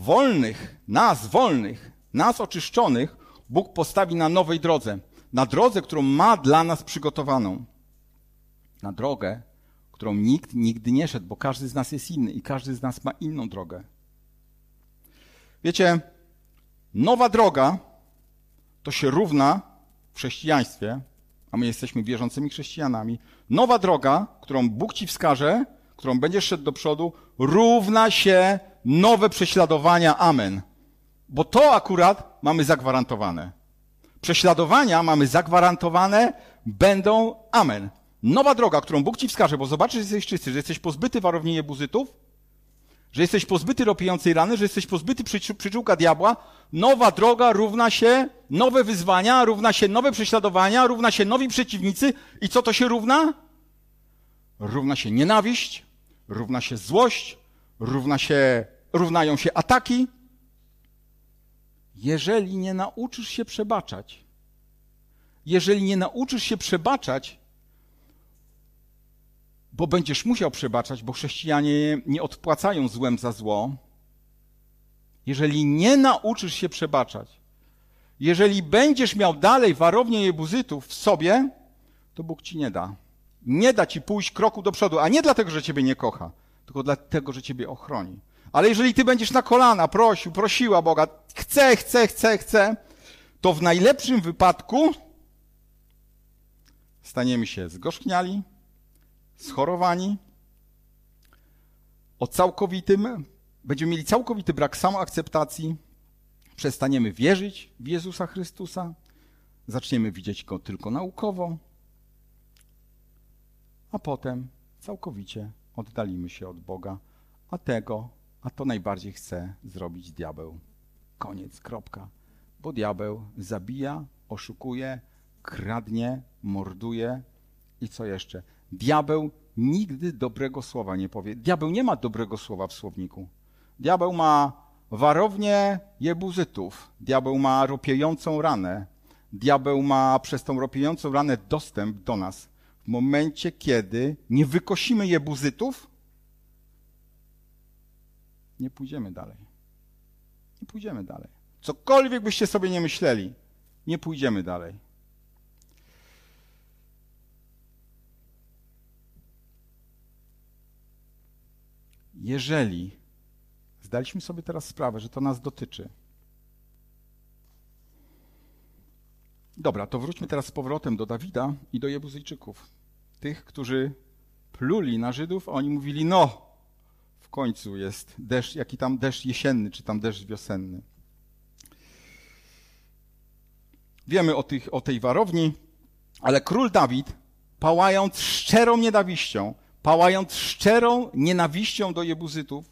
Wolnych, nas wolnych, nas oczyszczonych, Bóg postawi na nowej drodze. Na drodze, którą ma dla nas przygotowaną. Na drogę, którą nikt nigdy nie szedł, bo każdy z nas jest inny i każdy z nas ma inną drogę. Wiecie, nowa droga to się równa w chrześcijaństwie, a my jesteśmy wierzącymi chrześcijanami. Nowa droga, którą Bóg ci wskaże, którą będziesz szedł do przodu, równa się nowe prześladowania. Amen. Bo to akurat mamy zagwarantowane. Prześladowania mamy zagwarantowane, będą. Amen. Nowa droga, którą Bóg ci wskaże, bo zobaczysz, że jesteś czysty, że jesteś pozbyty warowni jebuzytów, że jesteś pozbyty ropiejącej rany, że jesteś pozbyty przyczółka diabła. Nowa droga równa się nowe wyzwania, równa się nowe prześladowania, równa się nowi przeciwnicy. I co to się równa? Równa się nienawiść, równa się złość, równa się, równają się ataki. Jeżeli nie nauczysz się przebaczać, jeżeli nie nauczysz się przebaczać, bo będziesz musiał przebaczać, bo chrześcijanie nie odpłacają złem za zło. Jeżeli nie nauczysz się przebaczać, jeżeli będziesz miał dalej warownię jebuzytów w sobie, to Bóg ci nie da. Nie da ci pójść kroku do przodu, a nie dlatego, że ciebie nie kocha, tylko dlatego, że ciebie ochroni. Ale jeżeli ty będziesz na kolana prosił, prosiła Boga, chcę, chcę, chcę, chcę, to w najlepszym wypadku staniemy się zgorzkniali, schorowani, o całkowitym, będziemy mieli całkowity brak samoakceptacji, przestaniemy wierzyć w Jezusa Chrystusa, zaczniemy widzieć Go tylko naukowo, a potem całkowicie oddalimy się od Boga, a tego, a to najbardziej chce zrobić diabeł. Koniec, kropka. Bo diabeł zabija, oszukuje, kradnie, morduje i co jeszcze? Diabeł nigdy dobrego słowa nie powie. Diabeł nie ma dobrego słowa w słowniku. Diabeł ma warownię jebuzytów. Diabeł ma ropiejącą ranę. Diabeł ma przez tą ropiejącą ranę dostęp do nas. Momencie, kiedy nie wykosimy jebuzytów, nie pójdziemy dalej. Nie pójdziemy dalej. Cokolwiek byście sobie nie myśleli, nie pójdziemy dalej. Jeżeli zdaliśmy sobie teraz sprawę, że to nas dotyczy, Dobra, to wróćmy teraz z powrotem do Dawida i do Jebuzyjczyków. Tych, którzy pluli na Żydów, oni mówili, no, w końcu jest deszcz, jaki tam deszcz jesienny, czy tam deszcz wiosenny. Wiemy o, tych, o tej warowni, ale król Dawid, pałając szczerą nienawiścią, pałając szczerą nienawiścią do Jebuzytów,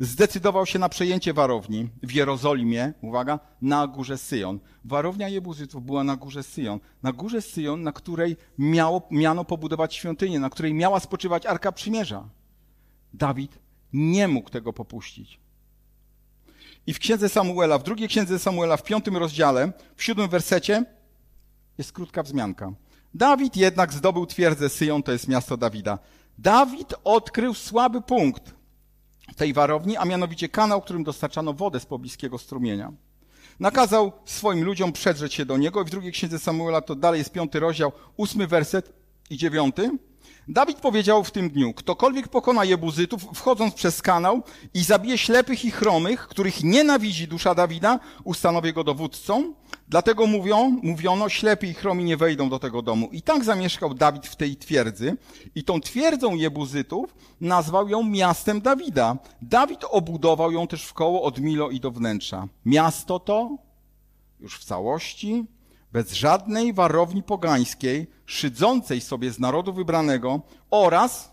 zdecydował się na przejęcie warowni w Jerozolimie, uwaga, na górze Syjon. Warownia Jebuzytów była na górze Syjon. Na górze Syjon, na której miało, miano pobudować świątynię, na której miała spoczywać Arka Przymierza. Dawid nie mógł tego popuścić. I w księdze Samuela, w drugiej księdze Samuela, w piątym rozdziale, w siódmym wersecie jest krótka wzmianka. Dawid jednak zdobył twierdzę Syjon, to jest miasto Dawida. Dawid odkrył słaby punkt tej warowni, a mianowicie kanał, którym dostarczano wodę z pobliskiego strumienia. Nakazał swoim ludziom przedrzeć się do niego i w drugiej księdze Samuela, to dalej jest piąty rozdział, ósmy werset i dziewiąty. Dawid powiedział w tym dniu, ktokolwiek pokona Jebuzytów, wchodząc przez kanał i zabije ślepych i chromych, których nienawidzi dusza Dawida, ustanowię go dowódcą. Dlatego mówią, mówiono, ślepi i chromi nie wejdą do tego domu. I tak zamieszkał Dawid w tej twierdzy. I tą twierdzą Jebuzytów nazwał ją miastem Dawida. Dawid obudował ją też w koło od Milo i do wnętrza. Miasto to już w całości bez żadnej warowni pogańskiej, szydzącej sobie z narodu wybranego oraz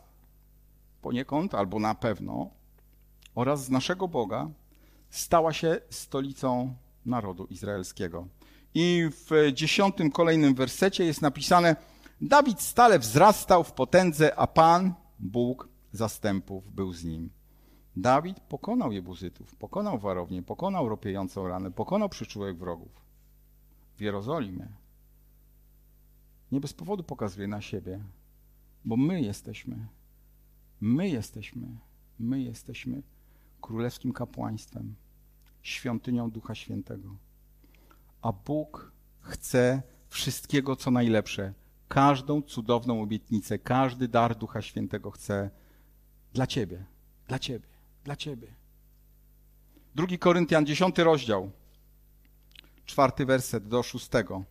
poniekąd albo na pewno oraz z naszego Boga stała się stolicą narodu izraelskiego. I w dziesiątym kolejnym wersecie jest napisane: Dawid stale wzrastał w potędze, a Pan, Bóg zastępów, był z nim. Dawid pokonał Jebuzytów, pokonał warownię, pokonał ropiejącą ranę, pokonał przyczółek wrogów w Jerozolimie, nie bez powodu pokazuje na siebie, bo my jesteśmy, my jesteśmy, my jesteśmy królewskim kapłaństwem, świątynią Ducha Świętego. A Bóg chce wszystkiego, co najlepsze. Każdą cudowną obietnicę, każdy dar Ducha Świętego chce dla Ciebie, dla Ciebie, dla Ciebie. Drugi Koryntian, dziesiąty rozdział czwarty werset do szóstego.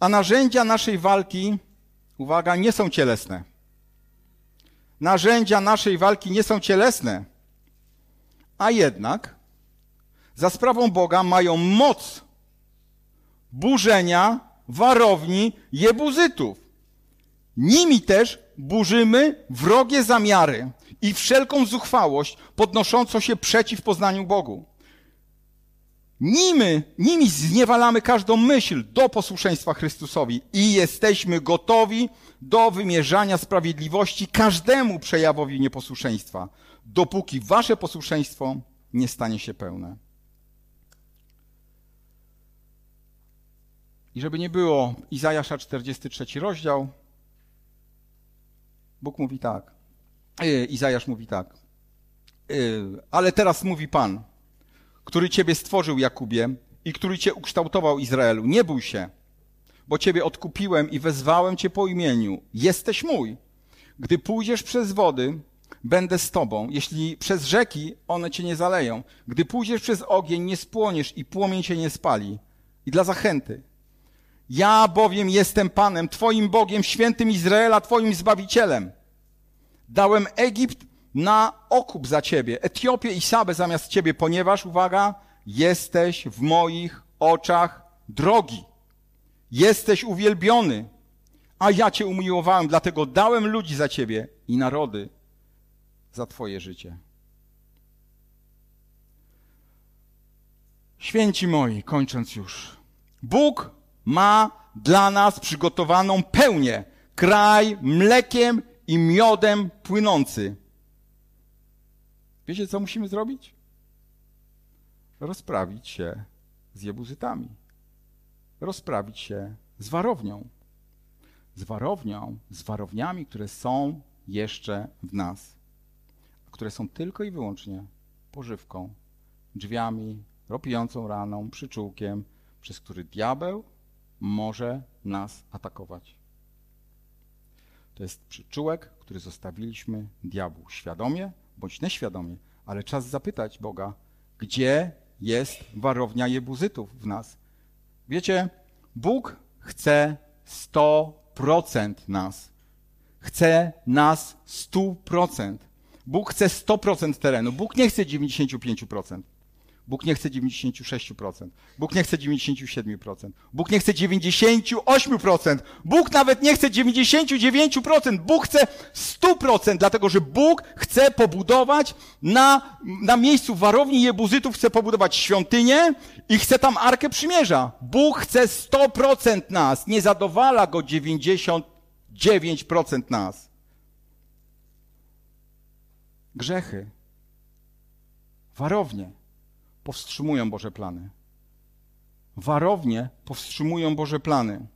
A narzędzia naszej walki, uwaga, nie są cielesne. Narzędzia naszej walki nie są cielesne, a jednak za sprawą Boga mają moc burzenia warowni jebuzytów. Nimi też burzymy wrogie zamiary i wszelką zuchwałość podnoszącą się przeciw poznaniu Bogu. Nimi, nimi zniewalamy każdą myśl do posłuszeństwa Chrystusowi i jesteśmy gotowi do wymierzania sprawiedliwości każdemu przejawowi nieposłuszeństwa, dopóki wasze posłuszeństwo nie stanie się pełne. I żeby nie było, Izajasza 43 rozdział, Bóg mówi tak, e, Izajasz mówi tak, e, ale teraz mówi Pan, który Ciebie stworzył, Jakubie, i który Cię ukształtował, Izraelu. Nie bój się, bo Ciebie odkupiłem i wezwałem Cię po imieniu. Jesteś mój. Gdy pójdziesz przez wody, będę z Tobą. Jeśli przez rzeki, one Cię nie zaleją. Gdy pójdziesz przez ogień, nie spłoniesz i płomień Cię nie spali. I dla zachęty. Ja bowiem jestem Panem, Twoim Bogiem, świętym Izraela, Twoim Zbawicielem. Dałem Egipt na okup za ciebie, Etiopię i Sabę zamiast ciebie, ponieważ, uwaga, jesteś w moich oczach drogi. Jesteś uwielbiony, a ja cię umiłowałem, dlatego dałem ludzi za ciebie i narody za twoje życie. Święci moi, kończąc już. Bóg ma dla nas przygotowaną pełnię, kraj mlekiem i miodem płynący. Wiecie, co musimy zrobić? Rozprawić się z jebuzytami. Rozprawić się z warownią. Z warownią, z warowniami, które są jeszcze w nas. Które są tylko i wyłącznie pożywką, drzwiami, ropiącą raną, przyczółkiem, przez który diabeł może nas atakować. To jest przyczółek, który zostawiliśmy diabłu świadomie bądź nieświadomie, ale czas zapytać Boga, gdzie jest warownia jebuzytów w nas. Wiecie, Bóg chce 100% nas. Chce nas 100%. Bóg chce 100% terenu. Bóg nie chce 95%. Bóg nie chce 96%. Bóg nie chce 97%. Bóg nie chce 98%. Bóg nawet nie chce 99%. Bóg chce 100%, dlatego że Bóg chce pobudować na, na miejscu warowni Jebuzytów, chce pobudować świątynię i chce tam Arkę Przymierza. Bóg chce 100% nas. Nie zadowala go 99% nas. Grzechy. Warownie powstrzymują Boże plany. Warownie powstrzymują Boże plany.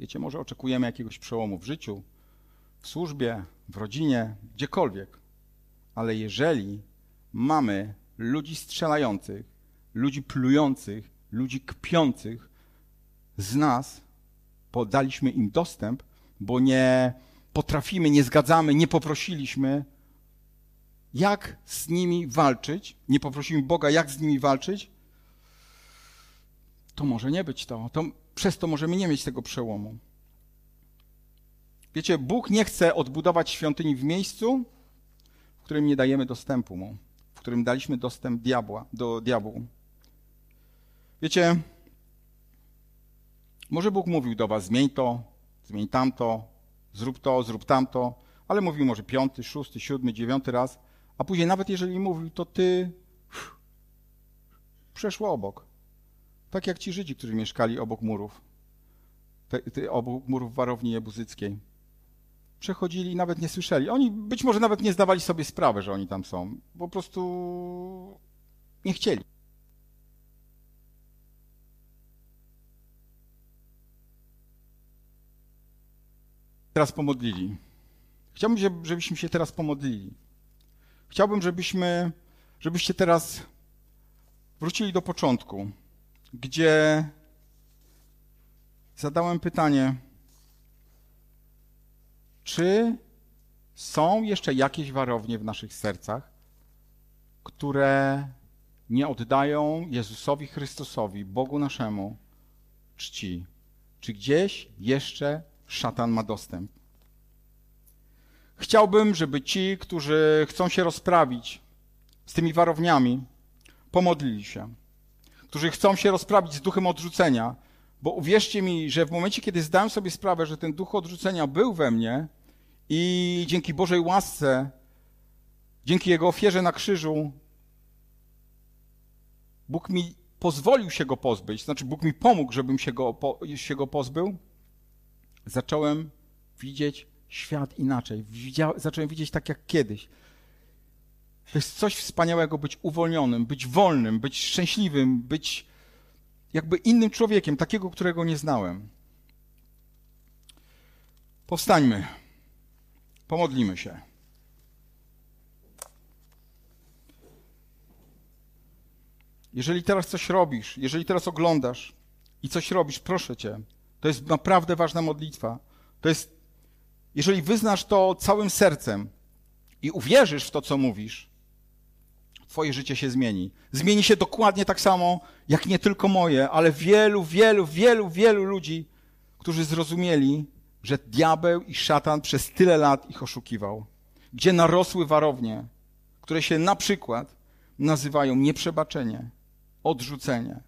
Wiecie, może oczekujemy jakiegoś przełomu w życiu, w służbie, w rodzinie, gdziekolwiek. Ale jeżeli mamy ludzi strzelających, ludzi plujących, ludzi kpiących z nas, podaliśmy im dostęp, bo nie potrafimy, nie zgadzamy, nie poprosiliśmy, jak z nimi walczyć, nie poprosimy Boga, jak z nimi walczyć, to może nie być to. to. Przez to możemy nie mieć tego przełomu. Wiecie, Bóg nie chce odbudować świątyni w miejscu, w którym nie dajemy dostępu mu, w którym daliśmy dostęp diabła, do diabłu. Wiecie, może Bóg mówił do was, zmień to, zmień tamto, zrób to, zrób tamto, ale mówił może piąty, szósty, siódmy, dziewiąty raz, a później nawet jeżeli mówił, to ty przeszło obok. Tak jak ci Żydzi, którzy mieszkali obok murów, te, te, obok murów warowni jebuzyckiej. Przechodzili i nawet nie słyszeli. Oni być może nawet nie zdawali sobie sprawy, że oni tam są. Po prostu nie chcieli. Teraz pomodlili. Chciałbym, żebyśmy się teraz pomodlili. Chciałbym, żebyśmy, żebyście teraz wrócili do początku gdzie zadałem pytanie, czy są jeszcze jakieś warownie w naszych sercach, które nie oddają Jezusowi Chrystusowi, Bogu naszemu, czci? Czy gdzieś jeszcze szatan ma dostęp? Chciałbym, żeby ci, którzy chcą się rozprawić z tymi warowniami, pomodlili się. Którzy chcą się rozprawić z duchem odrzucenia, bo uwierzcie mi, że w momencie, kiedy zdałem sobie sprawę, że ten duch odrzucenia był we mnie i dzięki Bożej łasce, dzięki Jego ofierze na krzyżu, Bóg mi pozwolił się go pozbyć, znaczy Bóg mi pomógł, żebym się go, się go pozbył, zacząłem widzieć świat inaczej. Zacząłem widzieć tak jak kiedyś. To jest coś wspaniałego być uwolnionym, być wolnym, być szczęśliwym, być jakby innym człowiekiem, takiego, którego nie znałem. Powstańmy. Pomodlimy się. Jeżeli teraz coś robisz, jeżeli teraz oglądasz i coś robisz, proszę cię, to jest naprawdę ważna modlitwa. To jest, jeżeli wyznasz to całym sercem i uwierzysz w to, co mówisz, Twoje życie się zmieni. Zmieni się dokładnie tak samo, jak nie tylko moje, ale wielu, wielu, wielu, wielu ludzi, którzy zrozumieli, że diabeł i szatan przez tyle lat ich oszukiwał. Gdzie narosły warownie, które się na przykład nazywają nieprzebaczenie, odrzucenie.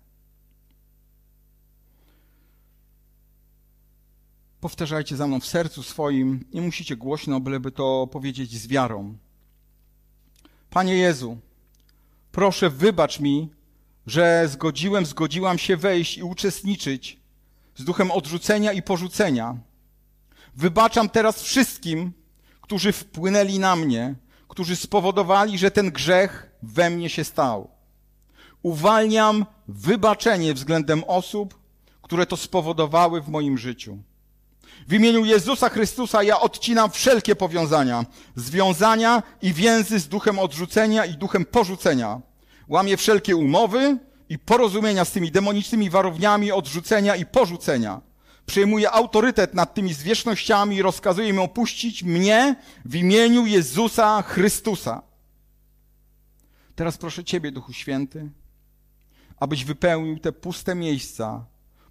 Powtarzajcie za mną w sercu swoim, nie musicie głośno, byleby to powiedzieć z wiarą. Panie Jezu, proszę wybacz mi, że zgodziłem, zgodziłam się wejść i uczestniczyć z duchem odrzucenia i porzucenia. Wybaczam teraz wszystkim, którzy wpłynęli na mnie, którzy spowodowali, że ten grzech we mnie się stał. Uwalniam wybaczenie względem osób, które to spowodowały w moim życiu. W imieniu Jezusa Chrystusa ja odcinam wszelkie powiązania, związania i więzy z duchem odrzucenia i duchem porzucenia. Łamię wszelkie umowy i porozumienia z tymi demonicznymi warowniami odrzucenia i porzucenia. Przejmuję autorytet nad tymi zwierzchnościami i rozkazuję im opuścić mnie w imieniu Jezusa Chrystusa. Teraz proszę Ciebie, Duchu Święty, abyś wypełnił te puste miejsca,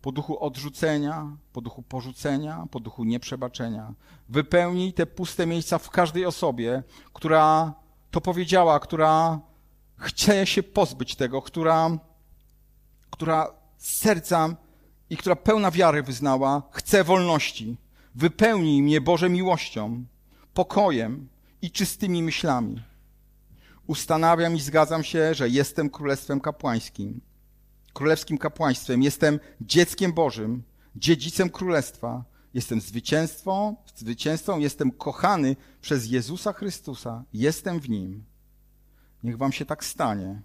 po duchu odrzucenia, po duchu porzucenia, po duchu nieprzebaczenia. Wypełnij te puste miejsca w każdej osobie, która to powiedziała, która chce się pozbyć tego, która, która z serca i która pełna wiary wyznała, chce wolności. Wypełnij mnie Boże miłością, pokojem i czystymi myślami. Ustanawiam i zgadzam się, że jestem królestwem kapłańskim królewskim kapłaństwem, jestem dzieckiem Bożym, dziedzicem królestwa, jestem zwycięstwą, zwycięzcą, jestem kochany przez Jezusa Chrystusa, jestem w Nim. Niech wam się tak stanie.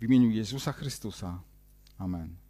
W imieniu Jezusa Chrystusa. Amen.